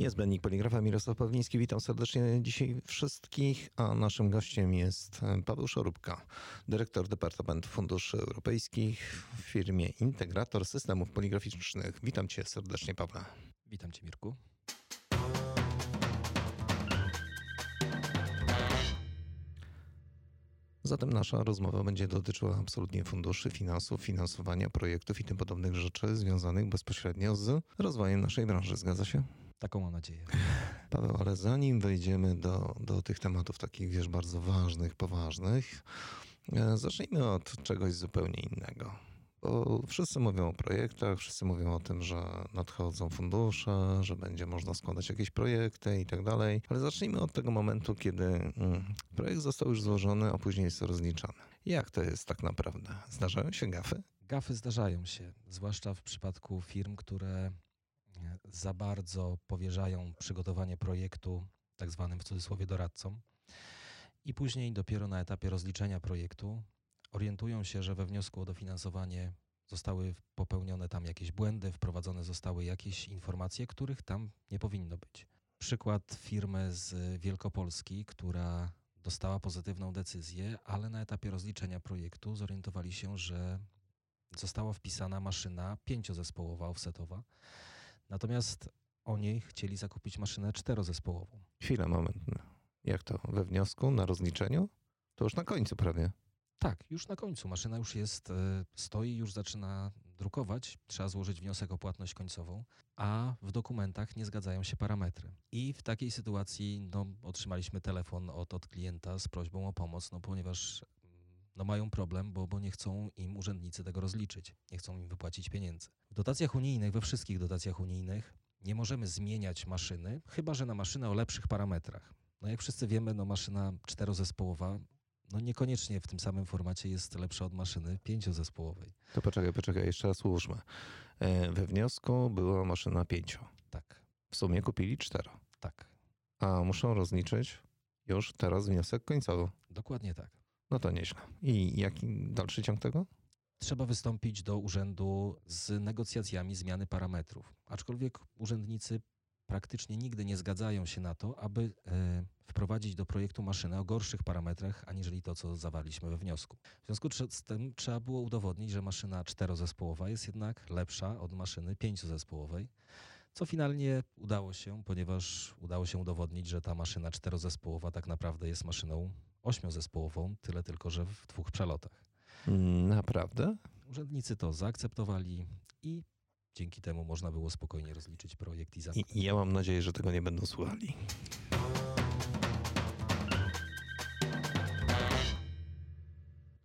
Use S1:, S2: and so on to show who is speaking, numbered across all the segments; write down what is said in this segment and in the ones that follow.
S1: Niezbędnik Poligrafa Mirosław Pawliński, witam serdecznie dzisiaj wszystkich, a naszym gościem jest Paweł Szorubka, dyrektor Departamentu Funduszy Europejskich w firmie Integrator Systemów Poligraficznych. Witam cię serdecznie, Paweł.
S2: Witam cię, Mirku.
S1: Zatem nasza rozmowa będzie dotyczyła absolutnie funduszy, finansów, finansowania projektów i tym podobnych rzeczy związanych bezpośrednio z rozwojem naszej branży. Zgadza się?
S2: Taką mam nadzieję.
S1: Paweł, ale zanim wejdziemy do, do tych tematów takich, wiesz, bardzo ważnych, poważnych, e, zacznijmy od czegoś zupełnie innego. Bo wszyscy mówią o projektach, wszyscy mówią o tym, że nadchodzą fundusze, że będzie można składać jakieś projekty i tak dalej. Ale zacznijmy od tego momentu, kiedy mm, projekt został już złożony, a później jest rozliczany. Jak to jest tak naprawdę? Zdarzają się gafy?
S2: Gafy zdarzają się, zwłaszcza w przypadku firm, które za bardzo powierzają przygotowanie projektu tak zwanym w cudzysłowie doradcom i później dopiero na etapie rozliczenia projektu orientują się, że we wniosku o dofinansowanie zostały popełnione tam jakieś błędy, wprowadzone zostały jakieś informacje, których tam nie powinno być. Przykład firmy z Wielkopolski, która dostała pozytywną decyzję, ale na etapie rozliczenia projektu zorientowali się, że została wpisana maszyna pięciozespołowa offsetowa, Natomiast oni chcieli zakupić maszynę czterozespołową.
S1: Chwila, moment. Jak to? We wniosku, na rozliczeniu? To już na końcu prawie.
S2: Tak, już na końcu. Maszyna już jest, e, stoi, już zaczyna drukować. Trzeba złożyć wniosek o płatność końcową, a w dokumentach nie zgadzają się parametry. I w takiej sytuacji no, otrzymaliśmy telefon od, od klienta z prośbą o pomoc, no, ponieważ no mają problem, bo, bo nie chcą im urzędnicy tego rozliczyć, nie chcą im wypłacić pieniędzy. W dotacjach unijnych, we wszystkich dotacjach unijnych nie możemy zmieniać maszyny, chyba że na maszynę o lepszych parametrach. No jak wszyscy wiemy, no maszyna czterozespołowa no niekoniecznie w tym samym formacie jest lepsza od maszyny pięciozespołowej.
S1: To poczekaj, poczekaj, jeszcze raz ułóżmy. E, we wniosku była maszyna pięcio.
S2: Tak.
S1: W sumie kupili cztero.
S2: Tak.
S1: A muszą rozliczyć już teraz wniosek końcowy.
S2: Dokładnie tak.
S1: No to nieźle. I jaki dalszy ciąg tego?
S2: Trzeba wystąpić do urzędu z negocjacjami zmiany parametrów. Aczkolwiek urzędnicy praktycznie nigdy nie zgadzają się na to, aby e, wprowadzić do projektu maszynę o gorszych parametrach, aniżeli to, co zawarliśmy we wniosku. W związku z tym trzeba było udowodnić, że maszyna czterozespołowa jest jednak lepsza od maszyny pięciozespołowej, co finalnie udało się, ponieważ udało się udowodnić, że ta maszyna czterozespołowa tak naprawdę jest maszyną ośmiozespołową, tyle tylko, że w dwóch przelotach.
S1: Naprawdę?
S2: Urzędnicy to zaakceptowali i dzięki temu można było spokojnie rozliczyć projekt i zamknąć.
S1: I ja mam nadzieję, że tego nie będą słuchali.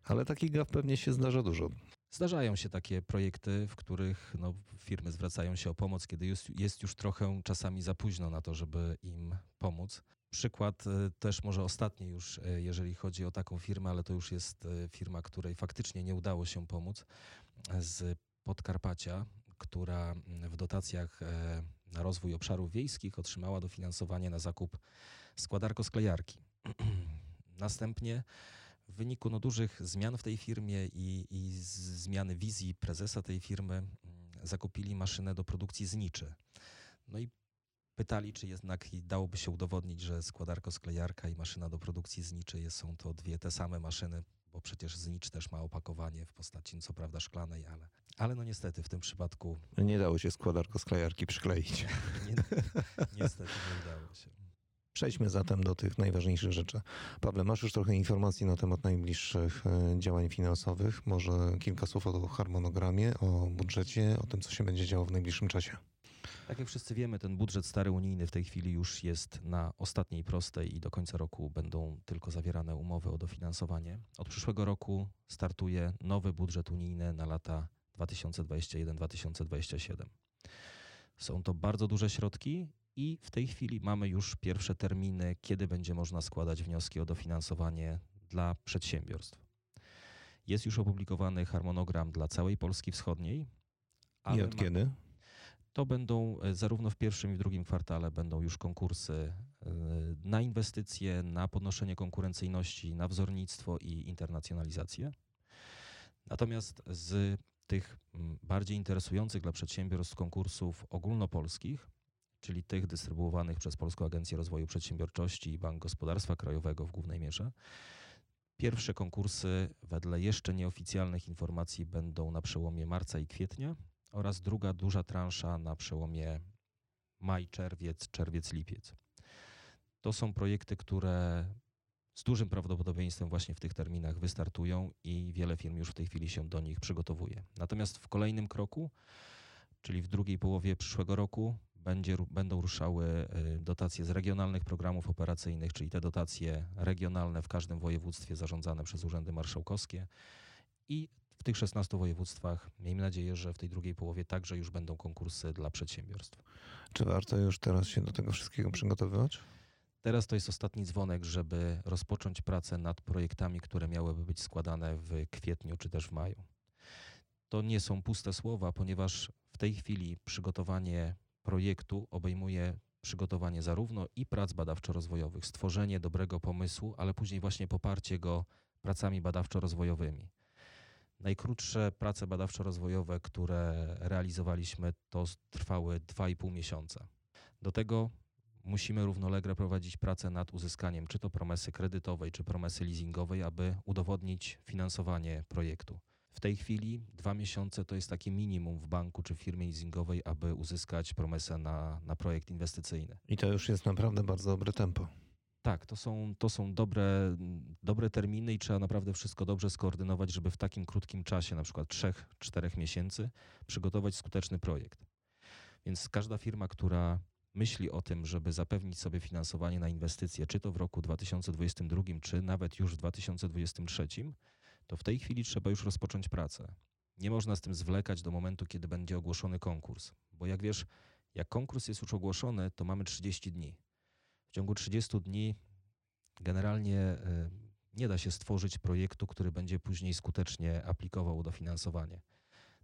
S1: Ale takich gaf pewnie się zdarza dużo.
S2: Zdarzają się takie projekty, w których no, firmy zwracają się o pomoc, kiedy jest, jest już trochę czasami za późno na to, żeby im pomóc. Przykład e, też może ostatni już, e, jeżeli chodzi o taką firmę, ale to już jest e, firma, której faktycznie nie udało się pomóc, z Podkarpacia, która mm, w dotacjach na rozwój obszarów wiejskich otrzymała dofinansowanie na zakup składarko-sklejarki. Następnie w wyniku no, dużych zmian w tej firmie i, i zmiany wizji prezesa tej firmy mm, zakupili maszynę do produkcji zniczy. No i pytali, czy jednak dałoby się udowodnić, że składarko-sklejarka i maszyna do produkcji zniczy są to dwie te same maszyny, bo przecież znicz też ma opakowanie w postaci, co prawda, szklanej, ale, ale no niestety w tym przypadku...
S1: Nie dało się składarko-sklejarki przykleić.
S2: Nie, niestety nie udało się.
S1: Przejdźmy zatem do tych najważniejszych rzeczy. Pawle, masz już trochę informacji na temat najbliższych e, działań finansowych. Może kilka słów o harmonogramie, o budżecie, o tym, co się będzie działo w najbliższym czasie.
S2: Tak jak wszyscy wiemy, ten budżet stary unijny w tej chwili już jest na ostatniej prostej i do końca roku będą tylko zawierane umowy o dofinansowanie. Od przyszłego roku startuje nowy budżet unijny na lata 2021-2027. Są to bardzo duże środki i w tej chwili mamy już pierwsze terminy, kiedy będzie można składać wnioski o dofinansowanie dla przedsiębiorstw. Jest już opublikowany harmonogram dla całej Polski Wschodniej.
S1: I od kiedy?
S2: To będą e, zarówno w pierwszym i w drugim kwartale będą już konkursy e, na inwestycje, na podnoszenie konkurencyjności, na wzornictwo i internacjonalizację. Natomiast z tych bardziej interesujących dla przedsiębiorstw konkursów ogólnopolskich czyli tych dystrybuowanych przez Polską Agencję Rozwoju Przedsiębiorczości i Bank Gospodarstwa Krajowego w głównej mierze. Pierwsze konkursy, wedle jeszcze nieoficjalnych informacji, będą na przełomie marca i kwietnia oraz druga duża transza na przełomie maj, czerwiec, czerwiec, lipiec. To są projekty, które z dużym prawdopodobieństwem właśnie w tych terminach wystartują i wiele firm już w tej chwili się do nich przygotowuje. Natomiast w kolejnym kroku, czyli w drugiej połowie przyszłego roku, będzie, będą ruszały y, dotacje z regionalnych programów operacyjnych, czyli te dotacje regionalne w każdym województwie zarządzane przez urzędy marszałkowskie i w tych 16 województwach miejmy nadzieję, że w tej drugiej połowie także już będą konkursy dla przedsiębiorstw.
S1: Czy warto już teraz się do tego wszystkiego przygotowywać?
S2: Teraz to jest ostatni dzwonek, żeby rozpocząć pracę nad projektami, które miałyby być składane w kwietniu czy też w maju. To nie są puste słowa, ponieważ w tej chwili przygotowanie projektu obejmuje przygotowanie zarówno i prac badawczo-rozwojowych, stworzenie dobrego pomysłu, ale później właśnie poparcie go pracami badawczo-rozwojowymi. Najkrótsze prace badawczo-rozwojowe, które realizowaliśmy, to trwały 2,5 miesiąca. Do tego musimy równolegle prowadzić pracę nad uzyskaniem czy to promesy kredytowej, czy promesy leasingowej, aby udowodnić finansowanie projektu. W tej chwili dwa miesiące to jest takie minimum w banku czy firmie leasingowej, aby uzyskać promesę na, na projekt inwestycyjny.
S1: I to już jest naprawdę bardzo dobre tempo.
S2: Tak, to są, to są dobre, dobre terminy i trzeba naprawdę wszystko dobrze skoordynować, żeby w takim krótkim czasie, na przykład 3-4 miesięcy, przygotować skuteczny projekt. Więc każda firma, która myśli o tym, żeby zapewnić sobie finansowanie na inwestycje, czy to w roku 2022, czy nawet już w 2023, to w tej chwili trzeba już rozpocząć pracę. Nie można z tym zwlekać do momentu, kiedy będzie ogłoszony konkurs, bo jak wiesz, jak konkurs jest już ogłoszony, to mamy 30 dni. W ciągu 30 dni generalnie e, nie da się stworzyć projektu, który będzie później skutecznie aplikował o dofinansowanie.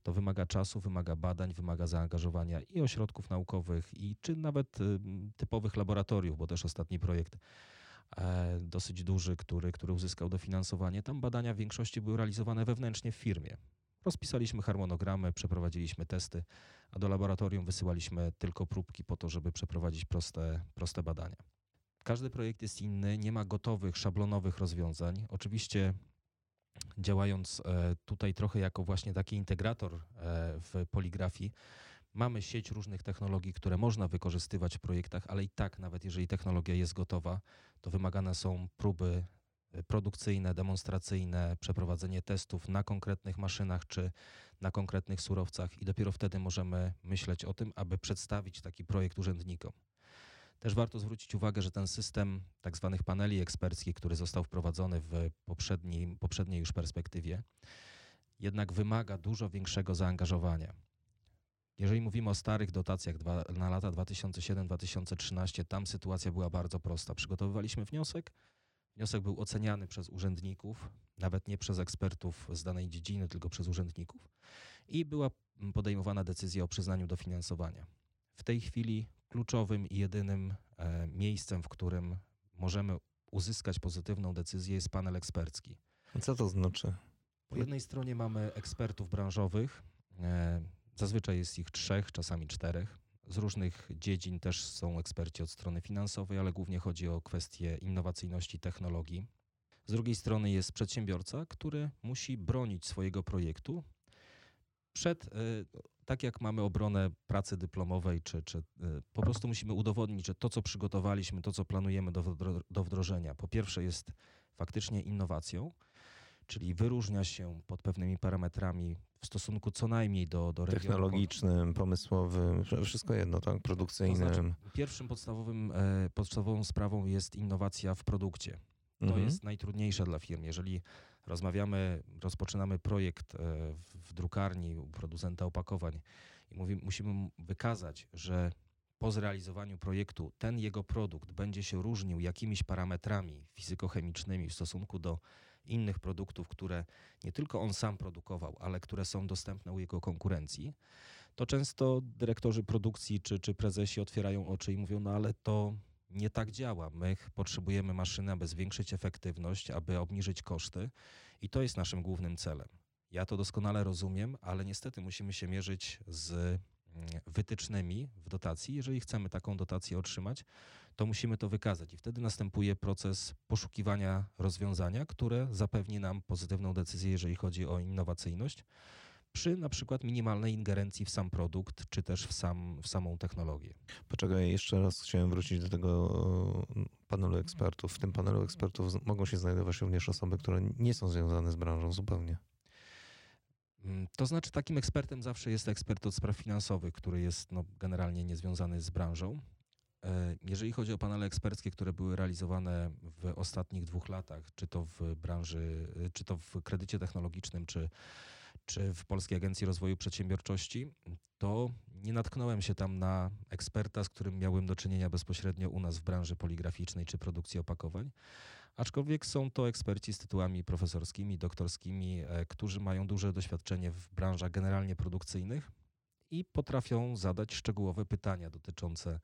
S2: To wymaga czasu, wymaga badań, wymaga zaangażowania i ośrodków naukowych, i czy nawet y, typowych laboratoriów, bo też ostatni projekt e, dosyć duży, który, który uzyskał dofinansowanie. Tam badania w większości były realizowane wewnętrznie w firmie. Rozpisaliśmy harmonogramy, przeprowadziliśmy testy, a do laboratorium wysyłaliśmy tylko próbki po to, żeby przeprowadzić proste, proste badania. Każdy projekt jest inny, nie ma gotowych, szablonowych rozwiązań. Oczywiście działając e, tutaj trochę jako właśnie taki integrator e, w poligrafii, mamy sieć różnych technologii, które można wykorzystywać w projektach, ale i tak, nawet jeżeli technologia jest gotowa, to wymagane są próby e, produkcyjne, demonstracyjne, przeprowadzenie testów na konkretnych maszynach czy na konkretnych surowcach i dopiero wtedy możemy myśleć o tym, aby przedstawić taki projekt urzędnikom. Też warto zwrócić uwagę, że ten system tak zwanych paneli eksperckich, który został wprowadzony w poprzedniej, poprzedniej już perspektywie, jednak wymaga dużo większego zaangażowania. Jeżeli mówimy o starych dotacjach dwa, na lata 2007-2013, tam sytuacja była bardzo prosta. Przygotowywaliśmy wniosek, wniosek był oceniany przez urzędników, nawet nie przez ekspertów z danej dziedziny, tylko przez urzędników i była podejmowana decyzja o przyznaniu dofinansowania. W tej chwili kluczowym i jedynym e, miejscem, w którym możemy uzyskać pozytywną decyzję, jest panel ekspercki.
S1: Co to znaczy?
S2: Po jednej stronie mamy ekspertów branżowych, e, zazwyczaj jest ich trzech, czasami czterech. Z różnych dziedzin też są eksperci od strony finansowej, ale głównie chodzi o kwestie innowacyjności technologii. Z drugiej strony jest przedsiębiorca, który musi bronić swojego projektu przed e, tak jak mamy obronę pracy dyplomowej, czy, czy y, po prostu musimy udowodnić, że to, co przygotowaliśmy, to, co planujemy do, do wdrożenia, po pierwsze jest faktycznie innowacją, czyli wyróżnia się pod pewnymi parametrami w stosunku co najmniej do, do
S1: Technologicznym, pomysłowym, wszystko jedno, tak? Produkcyjnym. To znaczy,
S2: pierwszym podstawowym, e, podstawową sprawą jest innowacja w produkcie. To mhm. jest najtrudniejsze dla firm. Jeżeli rozmawiamy, rozpoczynamy projekt e, w drukarni u producenta opakowań i musimy wykazać, że po zrealizowaniu projektu ten jego produkt będzie się różnił jakimiś parametrami fizykochemicznymi w stosunku do innych produktów, które nie tylko on sam produkował, ale które są dostępne u jego konkurencji, to często dyrektorzy produkcji czy, czy prezesi otwierają oczy i mówią, no ale to nie tak działa. My potrzebujemy maszyny, aby zwiększyć efektywność, aby obniżyć koszty i to jest naszym głównym celem. Ja to doskonale rozumiem, ale niestety musimy się mierzyć z mm, wytycznymi w dotacji. Jeżeli chcemy taką dotację otrzymać, to musimy to wykazać i wtedy następuje proces poszukiwania rozwiązania, które zapewni nam pozytywną decyzję, jeżeli chodzi o innowacyjność, przy na przykład minimalnej ingerencji w sam produkt, czy też w, sam, w samą technologię.
S1: Poczekaj, jeszcze raz chciałem wrócić do tego e, panelu ekspertów. W tym panelu ekspertów mogą się znajdować również osoby, które nie są związane z branżą zupełnie.
S2: Mm, to znaczy, takim ekspertem zawsze jest ekspert od spraw finansowych, który jest no, generalnie niezwiązany z branżą. E, jeżeli chodzi o panele eksperckie, które były realizowane w ostatnich dwóch latach, czy to w branży, czy to w kredycie technologicznym, czy, czy w Polskiej Agencji Rozwoju Przedsiębiorczości, to nie natknąłem się tam na eksperta, z którym miałem do czynienia bezpośrednio u nas w branży poligraficznej czy produkcji opakowań. Aczkolwiek są to eksperci z tytułami profesorskimi, doktorskimi, e, którzy mają duże doświadczenie w branżach generalnie produkcyjnych i potrafią zadać szczegółowe pytania dotyczące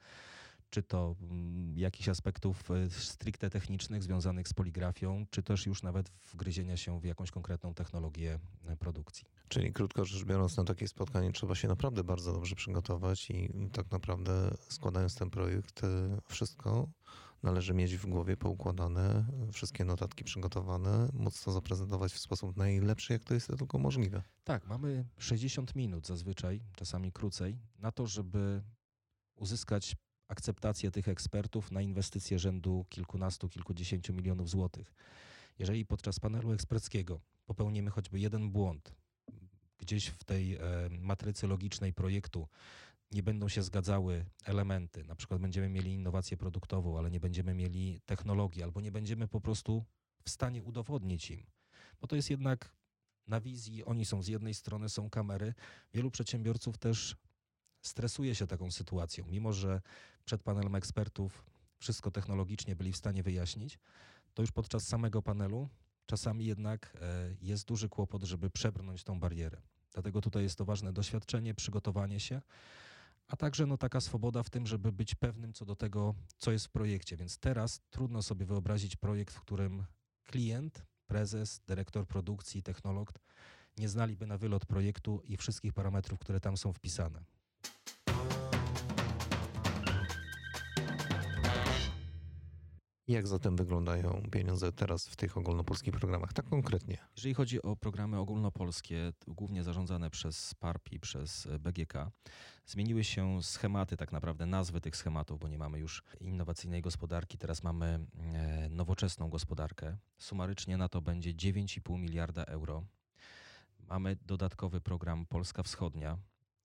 S2: czy to mm, jakichś aspektów e, stricte technicznych związanych z poligrafią, czy też już nawet wgryzienia się w jakąś konkretną technologię e, produkcji.
S1: Czyli krótko rzecz biorąc, na takie spotkanie trzeba się naprawdę bardzo dobrze przygotować i tak naprawdę składając ten projekt, e, wszystko należy mieć w głowie poukładane, wszystkie notatki przygotowane, móc to zaprezentować w sposób najlepszy, jak to jest tylko możliwe.
S2: Tak, mamy 60 minut zazwyczaj, czasami krócej, na to, żeby uzyskać akceptację tych ekspertów na inwestycje rzędu kilkunastu, kilkudziesięciu milionów złotych. Jeżeli podczas panelu eksperckiego popełnimy choćby jeden błąd, gdzieś w tej e, matrycy logicznej projektu nie będą się zgadzały elementy, na przykład będziemy mieli innowację produktową, ale nie będziemy mieli technologii, albo nie będziemy po prostu w stanie udowodnić im, bo to jest jednak na wizji, oni są z jednej strony, są kamery. Wielu przedsiębiorców też stresuje się taką sytuacją, mimo że przed panelem ekspertów wszystko technologicznie byli w stanie wyjaśnić, to już podczas samego panelu czasami jednak e, jest duży kłopot, żeby przebrnąć tą barierę. Dlatego tutaj jest to ważne doświadczenie, przygotowanie się, a także no, taka swoboda w tym, żeby być pewnym co do tego, co jest w projekcie. Więc teraz trudno sobie wyobrazić projekt, w którym klient, prezes, dyrektor produkcji, technolog nie znaliby na wylot projektu i wszystkich parametrów, które tam są wpisane.
S1: Jak zatem wyglądają pieniądze teraz w tych ogólnopolskich programach, tak konkretnie?
S2: Jeżeli chodzi o programy ogólnopolskie, głównie zarządzane przez SPARP i przez BGK, zmieniły się schematy, tak naprawdę nazwy tych schematów, bo nie mamy już innowacyjnej gospodarki, teraz mamy e, nowoczesną gospodarkę. Sumarycznie na to będzie 9,5 miliarda euro. Mamy dodatkowy program Polska Wschodnia,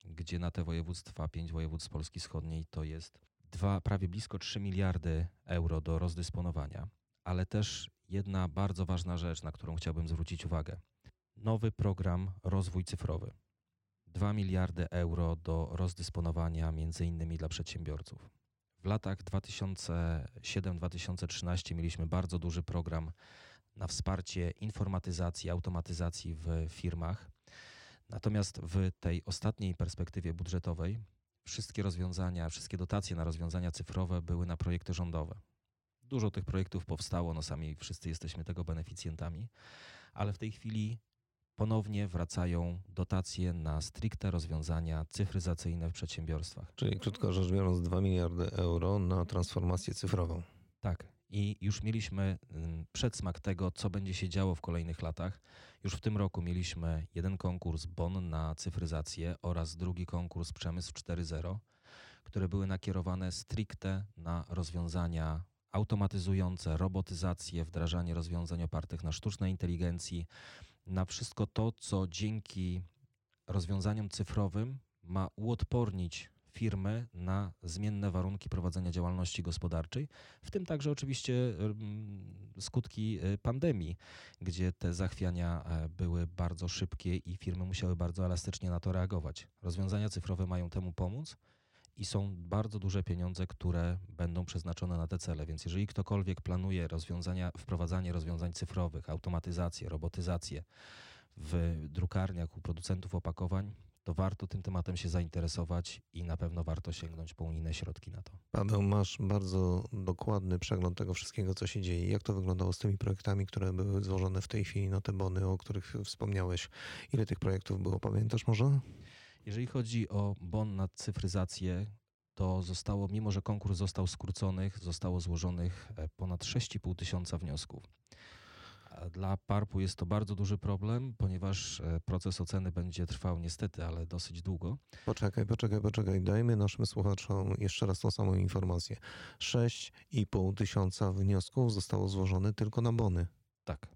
S2: gdzie na te województwa, pięć województw Polski Wschodniej, to jest dwa, prawie blisko 3 miliardy euro do rozdysponowania, ale też jedna bardzo ważna rzecz, na którą chciałbym zwrócić uwagę. Nowy program Rozwój Cyfrowy. 2 miliardy euro do rozdysponowania między innymi dla przedsiębiorców. W latach 2007-2013 mieliśmy bardzo duży program na wsparcie informatyzacji, automatyzacji w firmach. Natomiast w tej ostatniej perspektywie budżetowej wszystkie rozwiązania, wszystkie dotacje na rozwiązania cyfrowe były na projekty rządowe. Dużo tych projektów powstało, no sami wszyscy jesteśmy tego beneficjentami, ale w tej chwili ponownie wracają dotacje na stricte rozwiązania cyfryzacyjne w przedsiębiorstwach.
S1: Czyli krótko rzecz biorąc 2 miliardy euro na transformację cyfrową.
S2: Tak. I już mieliśmy przedsmak tego, co będzie się działo w kolejnych latach. Już w tym roku mieliśmy jeden konkurs BON na cyfryzację oraz drugi konkurs Przemysł 4.0, które były nakierowane stricte na rozwiązania automatyzujące, robotyzację, wdrażanie rozwiązań opartych na sztucznej inteligencji, na wszystko to, co dzięki rozwiązaniom cyfrowym ma uodpornić firmy na zmienne warunki prowadzenia działalności gospodarczej, w tym także oczywiście skutki e, pandemii, gdzie te zachwiania e, były bardzo szybkie i firmy musiały bardzo elastycznie na to reagować. Rozwiązania cyfrowe mają temu pomóc i są bardzo duże pieniądze, które będą przeznaczone na te cele. Więc jeżeli ktokolwiek planuje rozwiązania, wprowadzanie rozwiązań cyfrowych, automatyzację, robotyzację w drukarniach u producentów opakowań, to warto tym tematem się zainteresować i na pewno warto sięgnąć po unijne środki na to.
S1: Paweł, masz bardzo dokładny przegląd tego wszystkiego, co się dzieje. Jak to wyglądało z tymi projektami, które były złożone w tej chwili na te bony, o których wspomniałeś? Ile tych projektów było, pamiętasz może?
S2: Jeżeli chodzi o bon na cyfryzację, to zostało, mimo że konkurs został skrócony, zostało złożonych e, ponad 6,5 tysiąca wniosków. Dla PARP-u jest to bardzo duży problem, ponieważ e, proces oceny będzie trwał niestety, ale dosyć długo.
S1: Poczekaj, poczekaj, poczekaj. Dajmy naszym słuchaczom jeszcze raz tą samą informację. 6,5 tysiąca wniosków zostało złożone tylko na bony.
S2: Tak.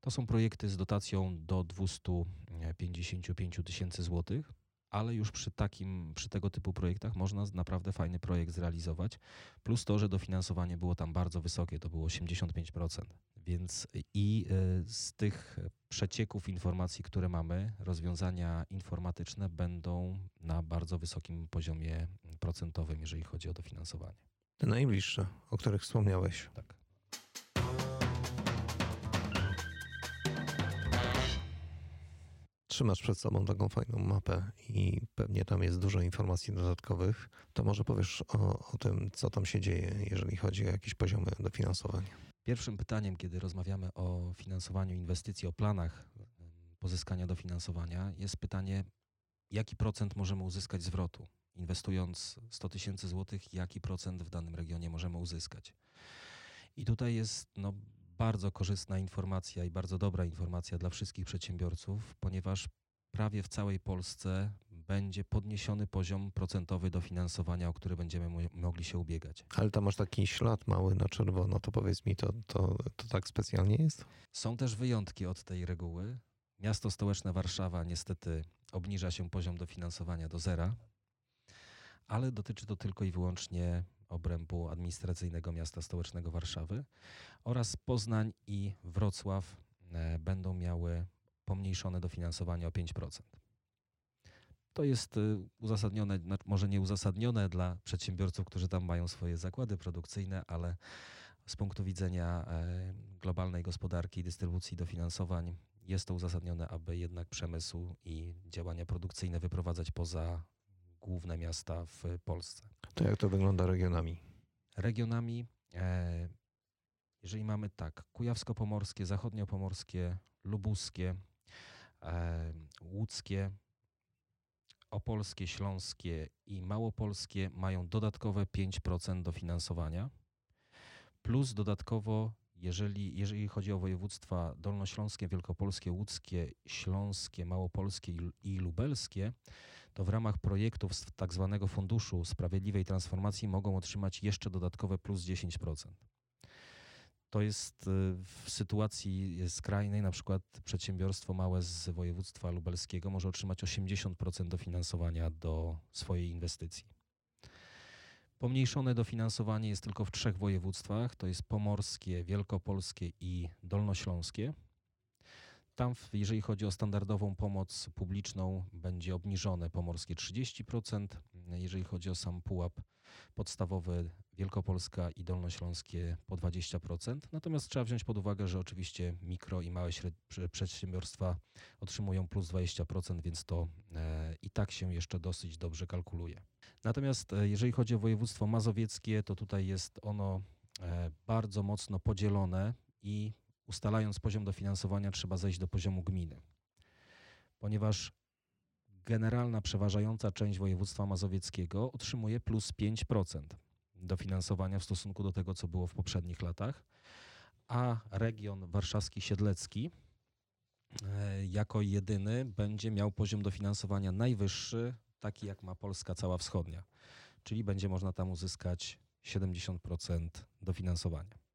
S2: To są projekty z dotacją do 255 tysięcy złotych ale już przy takim, przy tego typu projektach można naprawdę fajny projekt zrealizować. Plus to, że dofinansowanie było tam bardzo wysokie, to było 85%. Więc i y, z tych przecieków informacji, które mamy, rozwiązania informatyczne będą na bardzo wysokim poziomie procentowym, jeżeli chodzi o dofinansowanie.
S1: Te najbliższe, o których wspomniałeś.
S2: Tak.
S1: Trzymasz przed sobą taką fajną mapę i pewnie tam jest dużo informacji dodatkowych, to może powiesz o, o tym, co tam się dzieje, jeżeli chodzi o jakieś poziomy dofinansowania.
S2: Pierwszym pytaniem, kiedy rozmawiamy o finansowaniu inwestycji, o planach pozyskania dofinansowania, jest pytanie, jaki procent możemy uzyskać zwrotu? Inwestując 100 tysięcy złotych, jaki procent w danym regionie możemy uzyskać? I tutaj jest no, bardzo korzystna informacja i bardzo dobra informacja dla wszystkich przedsiębiorców, ponieważ prawie w całej Polsce będzie podniesiony poziom procentowy dofinansowania, o który będziemy mogli się ubiegać.
S1: Ale tam masz taki ślad mały na czerwono, to powiedz mi, to, to, to tak specjalnie jest?
S2: Są też wyjątki od tej reguły. Miasto stołeczne Warszawa niestety obniża się poziom dofinansowania do zera, ale dotyczy to tylko i wyłącznie obrębu administracyjnego miasta stołecznego Warszawy oraz Poznań i Wrocław e, będą miały pomniejszone dofinansowanie o 5%. To jest e, uzasadnione, może nie uzasadnione dla przedsiębiorców, którzy tam mają swoje zakłady produkcyjne, ale z punktu widzenia e, globalnej gospodarki i dystrybucji dofinansowań jest to uzasadnione, aby jednak przemysł i działania produkcyjne wyprowadzać poza główne miasta w Polsce.
S1: To jak to wygląda regionami?
S2: Regionami, e, jeżeli mamy tak, kujawsko-pomorskie, zachodnio-pomorskie, lubuskie, e, łódzkie, opolskie, śląskie i małopolskie mają dodatkowe 5% dofinansowania, plus dodatkowo, jeżeli, jeżeli chodzi o województwa dolnośląskie, wielkopolskie, łódzkie, śląskie, małopolskie i, i lubelskie, to w ramach projektów z tak zwanego Funduszu Sprawiedliwej Transformacji mogą otrzymać jeszcze dodatkowe plus 10%. To jest y, w sytuacji skrajnej, na przykład przedsiębiorstwo małe z województwa lubelskiego może otrzymać 80% dofinansowania do swojej inwestycji. Pomniejszone dofinansowanie jest tylko w trzech województwach, to jest pomorskie, wielkopolskie i dolnośląskie. Tam, jeżeli chodzi o standardową pomoc publiczną, będzie obniżone pomorskie 30%. Jeżeli chodzi o sam pułap podstawowy, Wielkopolska i Dolnośląskie po 20%. Natomiast trzeba wziąć pod uwagę, że oczywiście mikro i małe przedsiębiorstwa otrzymują plus 20%, więc to e, i tak się jeszcze dosyć dobrze kalkuluje. Natomiast e, jeżeli chodzi o województwo mazowieckie, to tutaj jest ono e, bardzo mocno podzielone i ustalając poziom dofinansowania, trzeba zejść do poziomu gminy. Ponieważ generalna, przeważająca część województwa mazowieckiego otrzymuje plus 5% dofinansowania w stosunku do tego, co było w poprzednich latach, a region warszawski siedlecki e, jako jedyny będzie miał poziom dofinansowania najwyższy, taki jak ma Polska cała wschodnia, czyli będzie można tam uzyskać 70% dofinansowania.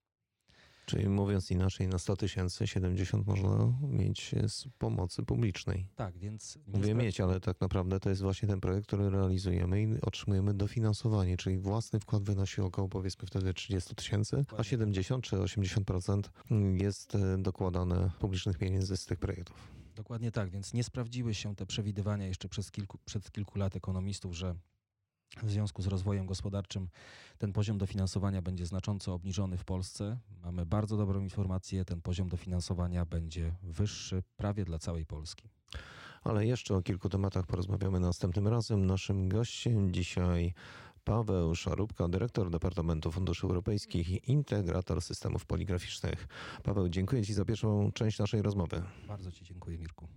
S1: Czyli mówiąc inaczej, na 100 tysięcy 70 można mieć z pomocy publicznej.
S2: Tak, więc...
S1: Mówię mieć, ale tak naprawdę to jest właśnie ten projekt, który realizujemy i otrzymujemy dofinansowanie, czyli własny wkład wynosi około powiedzmy wtedy 30 tysięcy, a 70 czy 80% jest e, dokładane publicznych pieniędzy z tych projektów.
S2: Dokładnie tak, więc nie sprawdziły się te przewidywania jeszcze przez kilku, przed kilku lat ekonomistów, że w związku z rozwojem gospodarczym ten poziom dofinansowania będzie znacząco obniżony w Polsce. Mamy bardzo dobrą informację, ten poziom dofinansowania będzie wyższy prawie dla całej Polski.
S1: Ale jeszcze o kilku tematach porozmawiamy następnym razem. Naszym gościem dzisiaj Paweł Szarubka, dyrektor Departamentu Funduszy Europejskich i integrator systemów poligraficznych. Paweł, dziękuję Ci za pierwszą część naszej rozmowy.
S2: Bardzo Ci dziękuję, Mirku.